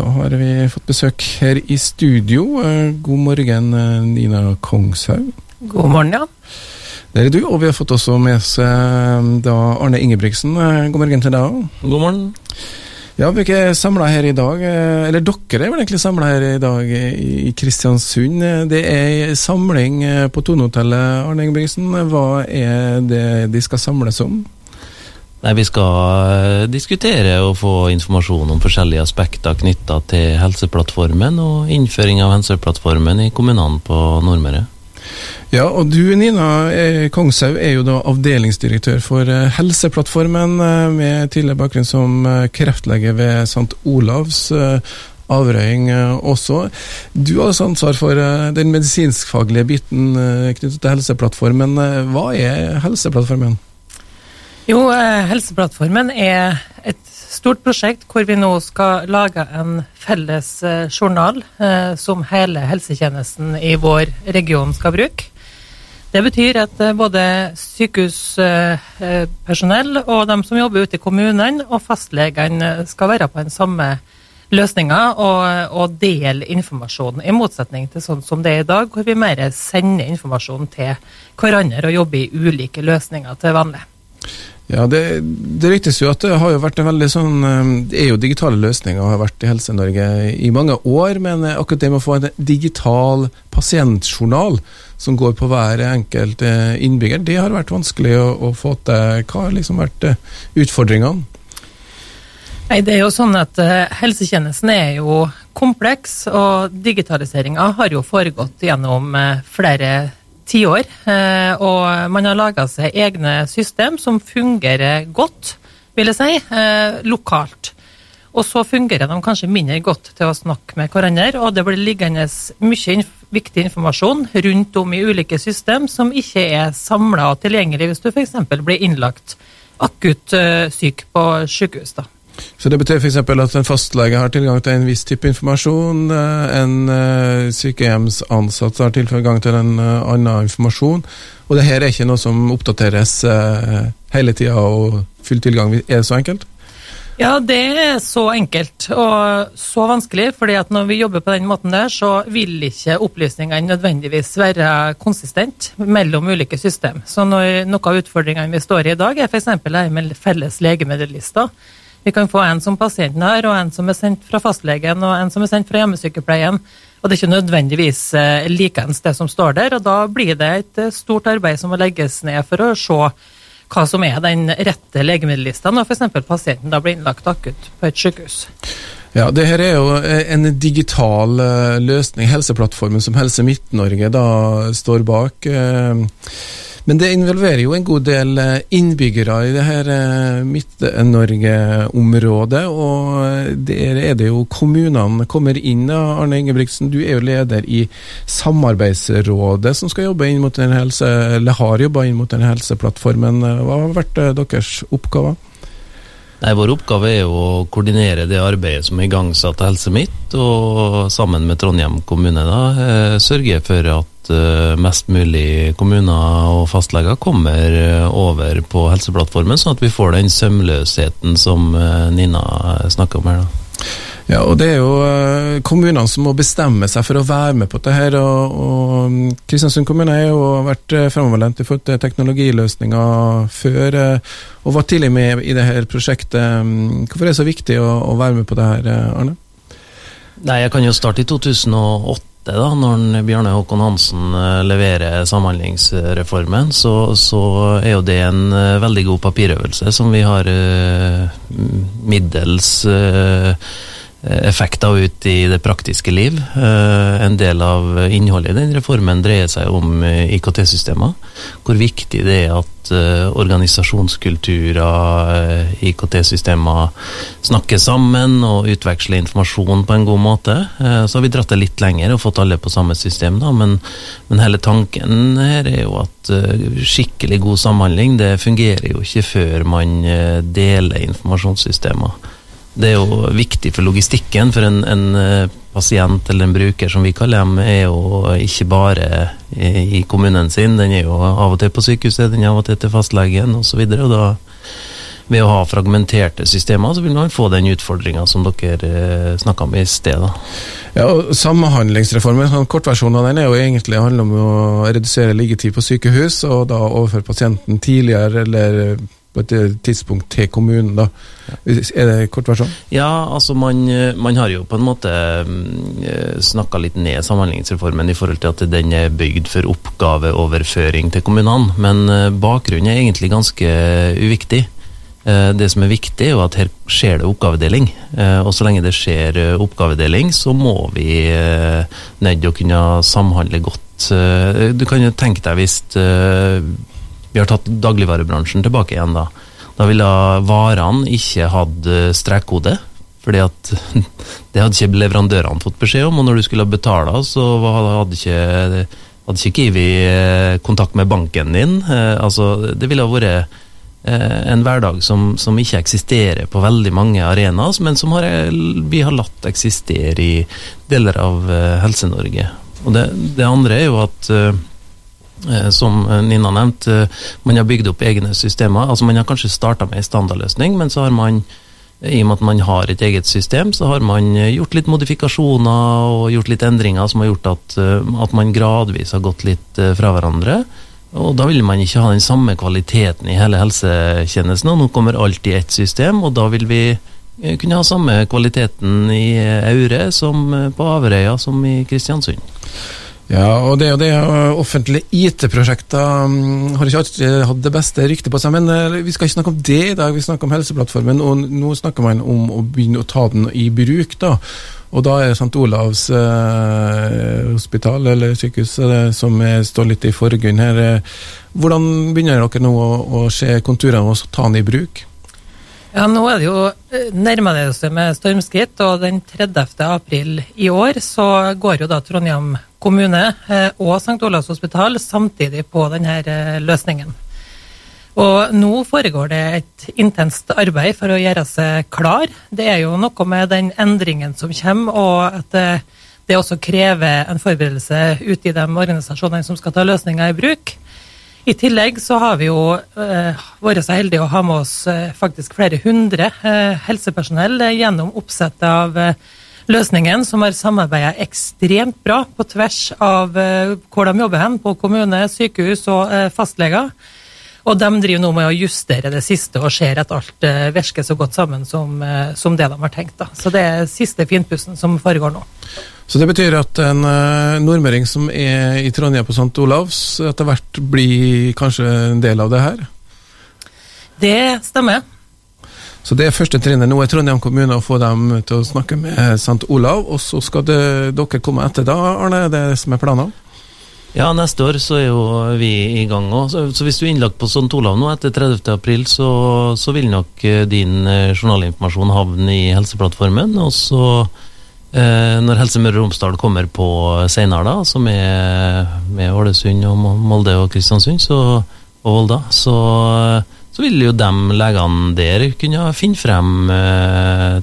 Da har vi fått besøk her i studio. Eh, god morgen, eh, Nina Kongshaug. God morgen, ja. Der er du, og vi har fått også med oss eh, da Arne Ingebrigtsen. God morgen til deg òg. God morgen. Ja, vi er ikke samla her i dag, eller dere er vel egentlig samla her i dag i Kristiansund. Det er samling på Tonehotellet, Arne Ingebrigtsen. Hva er det de skal samles om? Nei, Vi skal diskutere og få informasjon om forskjellige aspekter knytta til Helseplattformen og innføring av Helseplattformen i kommunene på Nordmøre. Ja, og du Nina Kongshaug er jo da avdelingsdirektør for eh, Helseplattformen, eh, med tidligere bakgrunn som eh, kreftlege ved St. Olavs avrøying også. Du har også ansvar for den medisinskfaglige biten knyttet til Helseplattformen. Hva er Helseplattformen? Jo, Helseplattformen er et stort prosjekt hvor vi nå skal lage en felles journal som hele helsetjenesten i vår region skal bruke. Det betyr at eh, både sykehuspersonell og de som jobber ute i kommunene, og fastlegene skal være på den samme løsninga og, og dele informasjon, i motsetning til sånn som det er i dag, hvor vi mer sender informasjon til hverandre og jobber i ulike løsninger til vanlig. Ja, det, det ryktes jo at det har jo vært en veldig sånn eh, Det er jo digitale løsninger har vært i Helse-Norge i mange år, men akkurat det med å få en digital pasientjournal som går på hver enkelt eh, innbygger, det har vært vanskelig å, å få til. Hva har liksom vært eh, utfordringene? Nei, det er jo sånn at Helsetjenesten er jo kompleks, og digitaliseringa har jo foregått gjennom flere tiår. år, og man har laga seg egne system som fungerer godt, vil jeg si, eh, lokalt. Og så fungerer de kanskje mindre godt til å snakke med hverandre, og det blir liggende mye inf viktig informasjon rundt om i ulike system som ikke er samla og tilgjengelig hvis du f.eks. blir innlagt akutt uh, syk på sykehus. da. Så det betyr f.eks. at en fastlege har tilgang til en viss type informasjon, eh, en eh, sykehjemsansatt har tilgang til en eh, annen informasjon, og det her er ikke noe som oppdateres hele tida og full tilgang. Er det så enkelt? Ja, det er så enkelt og så vanskelig, fordi at når vi jobber på den måten der, så vil ikke opplysningene nødvendigvis være konsistent mellom ulike system. Så når noe av utfordringene vi står i i dag, er f.eks. det med felles legemiddellister vi kan få en som pasienten har, og en som er sendt fra fastlegen, og en som er sendt fra hjemmesykepleien. Og det er ikke nødvendigvis eh, likeens det som står der, og da blir det et eh, stort arbeid som må legges ned for å se hva som er den rette legemiddellista når f.eks. pasienten da blir innlagt akutt på et sykehus. Ja, det her er jo eh, en digital løsning, Helseplattformen som Helse Midt-Norge da står bak. Men det involverer jo en god del eh, innbyggere i det her eh, Midt-Norge-området. Og eh, der er det jo kommunene kommer inn. Arne Ingebrigtsen, du er jo leder i Samarbeidsrådet som skal jobbe inn mot den helse, eller har jobba inn mot den helseplattformen. Hva har vært deres oppgaver? Nei, Vår oppgave er jo å koordinere det arbeidet som er igangsatt av Helse Midt, og sammen med Trondheim kommune da, sørge for at Eh, mest mulig kommuner og fastleger kommer eh, over på Helseplattformen, sånn at vi får den sømløsheten som eh, Nina snakker om her. da. Ja, og Det er jo kommunene som må bestemme seg for å være med på dette. her, og, og Kristiansund kommune har jo vært fremoverlent i forhold til teknologiløsninger før, og var tidlig med i dette prosjektet. Mm, hvorfor er det så viktig å, å være med på det her, Arne? Nei, Jeg kan jo starte i 2008 da, når Bjarne Håkon Hansen eh, leverer Samhandlingsreformen, så, så, er jo det en eh, veldig god papirøvelse som vi har uh, middels effekter ut i det praktiske liv. Uh, en del av innholdet i den reformen dreier seg om IKT-systemer. Hvor viktig det er at organisasjonskulturer, IKT-systemer snakker sammen og utveksler informasjon på en god måte. Så har vi dratt det litt lenger og fått alle på samme system, da, men, men hele tanken her er jo at skikkelig god samhandling det fungerer jo ikke før man deler informasjonssystemer. Det er jo viktig for logistikken, for en, en pasient eller en bruker, som vi kaller dem, er jo ikke bare i kommunen sin. Den er jo av og til på sykehuset, den er av og til til fastlegen osv. Ved å ha fragmenterte systemer, så vil man få den utfordringa som dere eh, snakka om i sted. Ja, og Samhandlingsreformen, sånn kortversjonen av den er jo egentlig handler om å redusere liggetid på sykehus, og da overføre pasienten tidligere eller på et tidspunkt til kommunen, da. Er det kort versjon? Ja, altså man, man, har jo på en måte mm, snakka litt ned Samhandlingsreformen i forhold til at den er bygd for oppgaveoverføring til kommunene, men eh, bakgrunnen er egentlig ganske uviktig. Eh, det som er viktig, er jo at her skjer det oppgavedeling. Eh, og så lenge det skjer oppgavedeling, så må vi nødt til å kunne samhandle godt. Du kan jo tenke deg hvis vi har tatt dagligvarebransjen tilbake igjen, da. Da ville varene ikke hatt eh, strekkode. Fordi at det hadde ikke leverandørene fått beskjed om, og når du skulle betale, så hadde ikke, hadde ikke Kiwi eh, kontakt med banken din. Eh, altså, det ville vært en hverdag som, som, ikke eksisterer på veldig mange arenaer, men som har, vi har latt eksistere i deler av Helse-Norge. Og det, det, andre er jo at som Nina nevnte, eh, man har bygd opp egne systemer. altså Man har kanskje starta med ei standardløsning, men så har man, i og med at man har et eget system, så har man gjort litt modifikasjoner og gjort litt endringer som har gjort at, eh, at man gradvis har gått litt fra hverandre. Og da vil man ikke ha den samme kvaliteten i hele helsetjenesten. Og nå kommer alt i ett system, og da vil vi kunne ha samme kvaliteten i Aure som på Averøya som i Kristiansund. Ja, og det og det offentlige IT-prosjekter um, har ikke alltid hatt det beste ryktet på seg. Men uh, vi skal ikke snakke om det i dag, vi snakker om Helseplattformen. Og nå snakker man om å begynne å ta den i bruk. da. Og da er St. Olavs eh, hospital, eller sykehus, som er, står litt i forgrunnen her. Hvordan begynner dere nå å, å se konturene og ta den i bruk? Ja, nå er det jo eh, nærmer det seg med stormskritt, og den 30. april i år så går jo da Trondheim kommune eh, og St. Olavs hospital samtidig på denne eh, løsningen. Og nå foregår det et intenst arbeid for å gjøre seg klar. Det er jo noe med den endringen som kommer, og at det også krever en forberedelse ute i de organisasjonene som skal ta løsninga i bruk. I tillegg så har vi jo eh, vært så heldige å ha med oss eh, faktisk flere hundre eh, helsepersonell gjennom oppsettet av løsningen, som har samarbeida ekstremt bra på tvers av hvor de jobber hen, på kommune, sykehus og fastleger. Og de driver nå med å justere det siste og ser at alt virker så godt sammen som, som det de har tenkt. Da. Så det er siste finpussen som foregår nå. Så det betyr at en nordmøring som er i Trondheim på St. Olavs, etter hvert blir kanskje en del av det her? Det stemmer. Så det er første trinnet nå er Trondheim kommune å få dem til å snakke med St. Olav, og så skal det, dere komme etter da, Arne? Det er det som er planen? Ja, neste år så er jo vi i gang òg. Så, hvis du er innlagt på St. Olav nå etter 30. april, så, så vil nok eh, din eh, journalinformasjon havne i Helseplattformen. Og så Eh, når Helse Møre og Romsdal kommer på senere, da, som er med Ålesund og Molde og Kristiansund så, og Volda, så, så, vil jo de legene der kunne finne frem eh,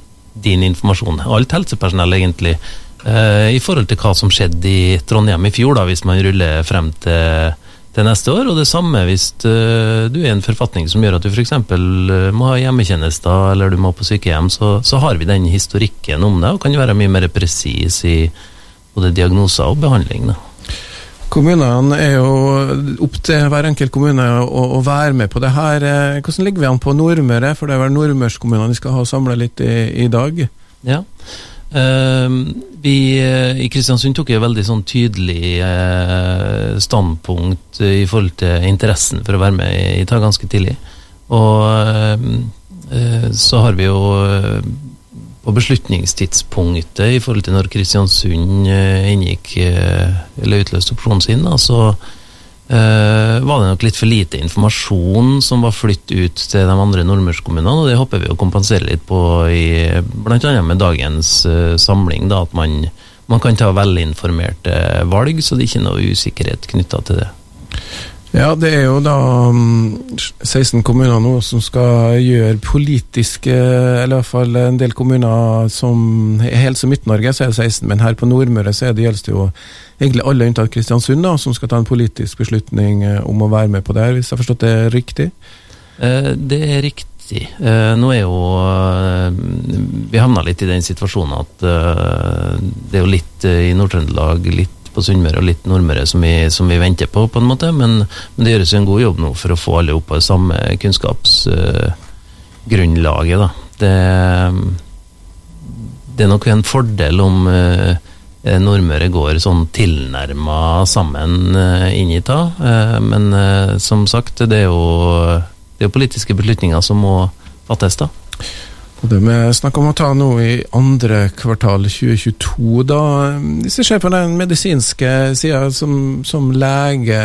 din informasjon. Alt helsepersonell, egentlig. Eh, I forhold til hva som skjedde i Trondheim i fjor, da, hvis man ruller frem til til neste år. Og det samme hvis uh, du er en forfatning som gjør at du f.eks. Eh, må ha hjemmetjenester eller du må på sykehjem, så, så, har vi den historikken om det, og kan være mye mer presis i både diagnoser og behandling. Da. Kommunene er jo opp til hver enkelt kommune å, å, være med på det her. Eh, hvordan ligger vi an på Nordmøre, for det er vel nordmørskommunene vi skal ha samla litt i, i dag? Ja, Uh, vi uh, i Kristiansund tok et veldig sånn tydelig uh, standpunkt i forhold til interessen for å være med i, TAG ganske tidlig. Og ehm, eh, så har vi jo på beslutningstidspunktet i forhold til når Kristiansund inngikk eller utløste opsjonen sin, da, så eh, var det nok litt for lite informasjon som var flyttet ut til de andre nordmørskommunene, og det håper vi å kompensere litt på i bl.a. med dagens eh, samling. Da, at man, man, kan ta velinformerte valg, så det er ikke noe usikkerhet knytta til det. Ja, det er jo da um, mm, 16 kommuner nå som skal gjøre politiske Eller i hvert fall en del kommuner som Helt som Midt-Norge så er det 16, men her på Nordmøre så er det gjelder det jo egentlig alle unntatt Kristiansund da, som skal ta en politisk beslutning eh, om å være med på det her, hvis jeg har forstått det riktig? Eh, det er riktig. Eh, nå er jo Vi havna litt i den situasjonen at det er jo litt i Nord-Trøndelag, litt på Sunnmøre og litt Nordmøre som som vi venter på, på en måte. Men, men, det gjøres jo en god jobb nå for å få alle opp på det samme kunnskapsgrunnlaget, da. Det, det, er nok en fordel om uh, Nordmøre går sånn tilnærma sammen uh, inn i ta. Uh, men uh, som sagt, det er, jo, det er politiske beslutninger som må fattes, da. Og det vi snakk om å ta nå i andre kvartal 2022, da Hvis vi ser på den medisinske sida som, som, lege,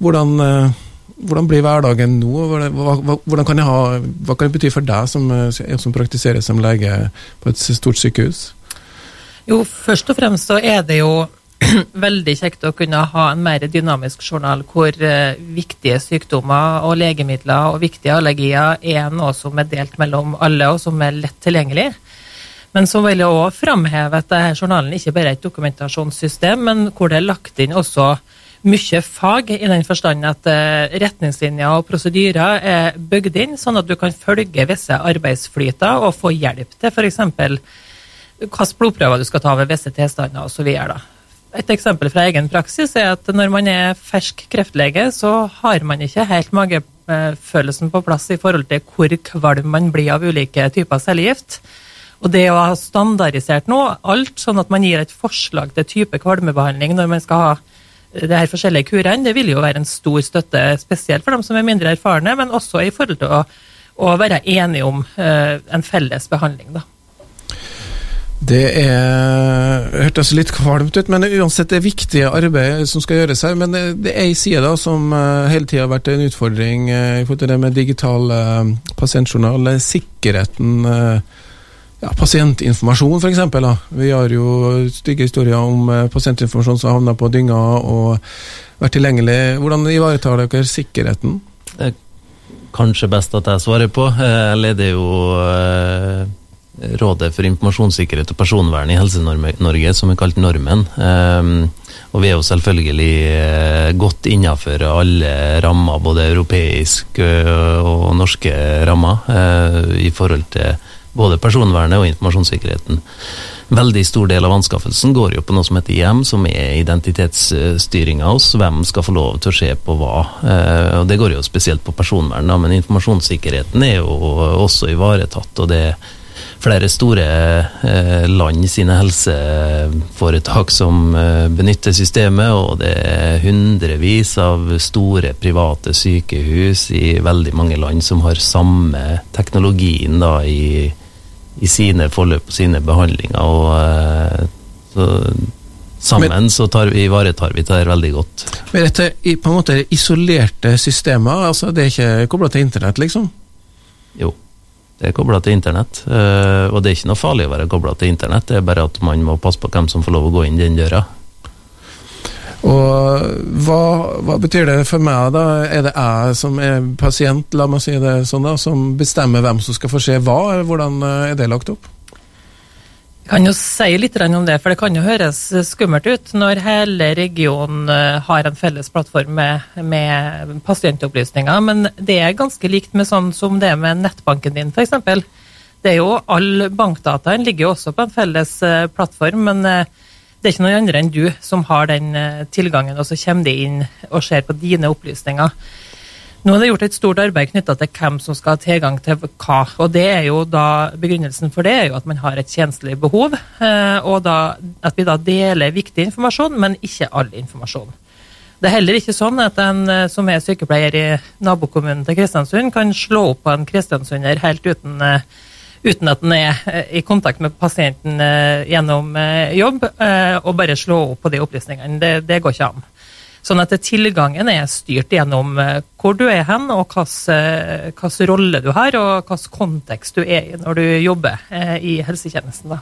hvordan, hvordan, blir hverdagen nå? Hvordan kan ha, hva kan det bety for deg som, som praktiserer som lege på et stort sykehus? Jo, først og fremst så er det jo veldig kjekt å kunne ha en mer dynamisk journal hvor uh, viktige sykdommer og legemidler og viktige allergier er noe som er delt mellom alle, og som er lett tilgjengelig. Men så vil jeg òg framheve at denne journalen ikke bare er et dokumentasjonssystem, men hvor det er lagt inn også mye fag, i den forstand at uh, retningslinjer og prosedyrer er bygd inn, sånn at du kan følge visse arbeidsflyter og få hjelp til f.eks hvilke blodprøver du skal ta ved visse tilstander osv. Et eksempel fra egen praksis er at når man er fersk kreftlege, så har man ikke helt magefølelsen på plass i forhold til hvor kvalm man blir av ulike typer cellegift. Og det å ha standardisert nå alt, sånn at man gir et forslag til type kvalmebehandling når man skal ha de her forskjellige kurene, det vil jo være en stor støtte, spesielt for dem som er mindre erfarne, men også i forhold til å, å være enige om uh, en felles behandling. da. Det er, hørtes litt kvalmt ut, men uansett det er viktige arbeid som skal gjøres her. Men det, er ei side da, som uh, hele tida har vært en utfordring uh, i forhold til det med digital uh, pasientjournal. Sikkerheten, ja, pasientinformasjon f.eks. Vi har jo stygge historier om pasientinformasjon som har havna på dynga og vært tilgjengelig. Hvordan ivaretar dere sikkerheten? Det er Kanskje best at jeg svarer på. Jeg leder jo Rådet for informasjonssikkerhet og personvern i Helse-Norge, som er kalt Normen. Um, og vi er jo selvfølgelig uh, godt innafor alle rammer, både europeiske uh, og norske rammer, uh, i forhold til både personvernet og informasjonssikkerheten. Veldig stor del av anskaffelsen går jo på noe som heter IM, som er identitetsstyring av oss. Hvem skal få lov til å se på hva. og Det går jo spesielt på personvern, men informasjonssikkerheten er jo også ivaretatt. og det er flere store eh, land sine helseforetak som eh, benytter systemet, og det er hundrevis av store private sykehus i veldig mange land som har samme teknologien da i, i sine forløp og sine behandlinger. og eh, så Sammen men, så tar vi, ivaretar vi det veldig godt. Men dette er på en måte isolerte systemer? altså Det er ikke kobla til internett, liksom? Jo. Det er kobla til internett, eh, og det er ikke noe farlig å være kobla til internett, det er bare at man må passe på hvem som får lov å gå inn den døra. Og hva, hva, betyr det for meg, da? Er det jeg som er pasient, la meg si det sånn, da, som bestemmer hvem som skal få se hva? Hvordan eh, er det lagt opp? Jeg kan jo si litt om det, for det kan jo høres skummelt ut når hele regionen eh, har en felles plattform med, med pasientopplysninger, men det er ganske likt med sånn som det er med nettbanken din, f.eks. Det er jo All bankdataen ligger jo også på en felles eh, plattform, men eh, det er ikke noen andre enn du som har den tilgangen, og så kommer de inn og ser på dine opplysninger. Nå er det gjort et stort arbeid knytta til hvem som skal ha tilgang til hva. og det er jo da, Begrunnelsen for det er jo at man har et tjenestelig behov, eh, og da, at vi da deler viktig informasjon, men ikke all informasjon. Det er heller ikke sånn at en eh, som er sykepleier i nabokommunen til Kristiansund, kan slå opp på en kristiansunder helt uten, eh, uten at en er i kontakt med pasienten gjennom jobb, og bare slå opp på de opplysningene. Det, det går ikke an. Sånn at tilgangen er styrt gjennom eh, hvor du er hen, og hvilken eh, rolle du har, og hvilken kontekst du er i når du jobber eh, i helsetjenesten. Da.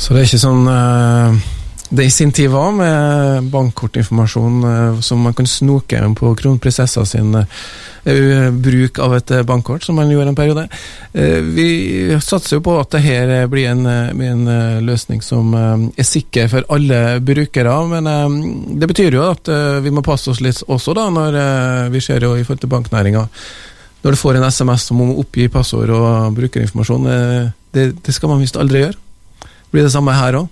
Så det er ikke sånn det i sin tid var med bankkortinformasjon som man kan snoke på kronprinsessa sin Eh, bruk av et eh, bankkort, som man gjorde en periode. Eh, vi satser jo på at dette blir en, en løsning som er sikker for alle brukere, men det betyr jo at vi må passe oss litt også, da, når vi ser jo i forhold til banknæringa når du får en SMS om å oppgi passord og brukerinformasjon, eh, det, det skal man visst aldri gjøre. Blir det samme her òg?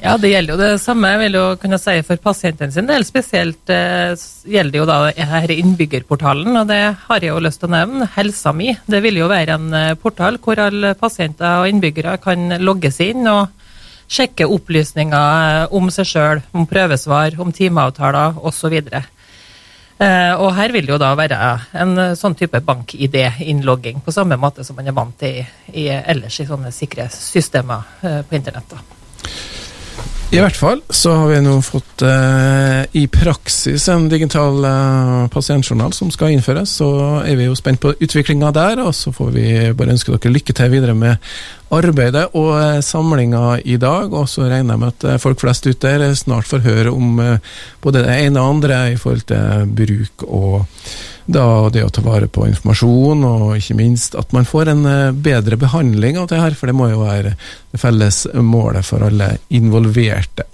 Ja, det gjelder jo det samme vil jo kunne si for pasientene sin del. Spesielt eh, gjelder det jo da her innbyggerportalen, og det har jeg jo lyst til å nevne. Helsa mi. Det vil jo være en eh, portal hvor alle pasienter og innbyggere kan logges inn og sjekke opplysninger eh, om seg sjøl, om prøvesvar, om timeavtaler osv. Eh, og her vil det jo da være en eh, sånn type bank-ID-innlogging, på samme måte som man er vant til i, i ellers i sånne sikre systemer eh, på internett. da. I hvert fall så har vi nå fått eh, i praksis en digital eh, pasientjournal som skal innføres. Så er vi jo spent på utviklinga der, og så får vi bare ønske dere lykke til videre med arbeidet og eh, samlinga i dag. Og så regner jeg med at eh, folk flest ute der snart får høre om eh, både det ene og andre i forhold til bruk og da det å ta vare på informasjon, og ikke minst at man får en eh, bedre behandling av det her, for det må jo være det felles målet for alle involverte.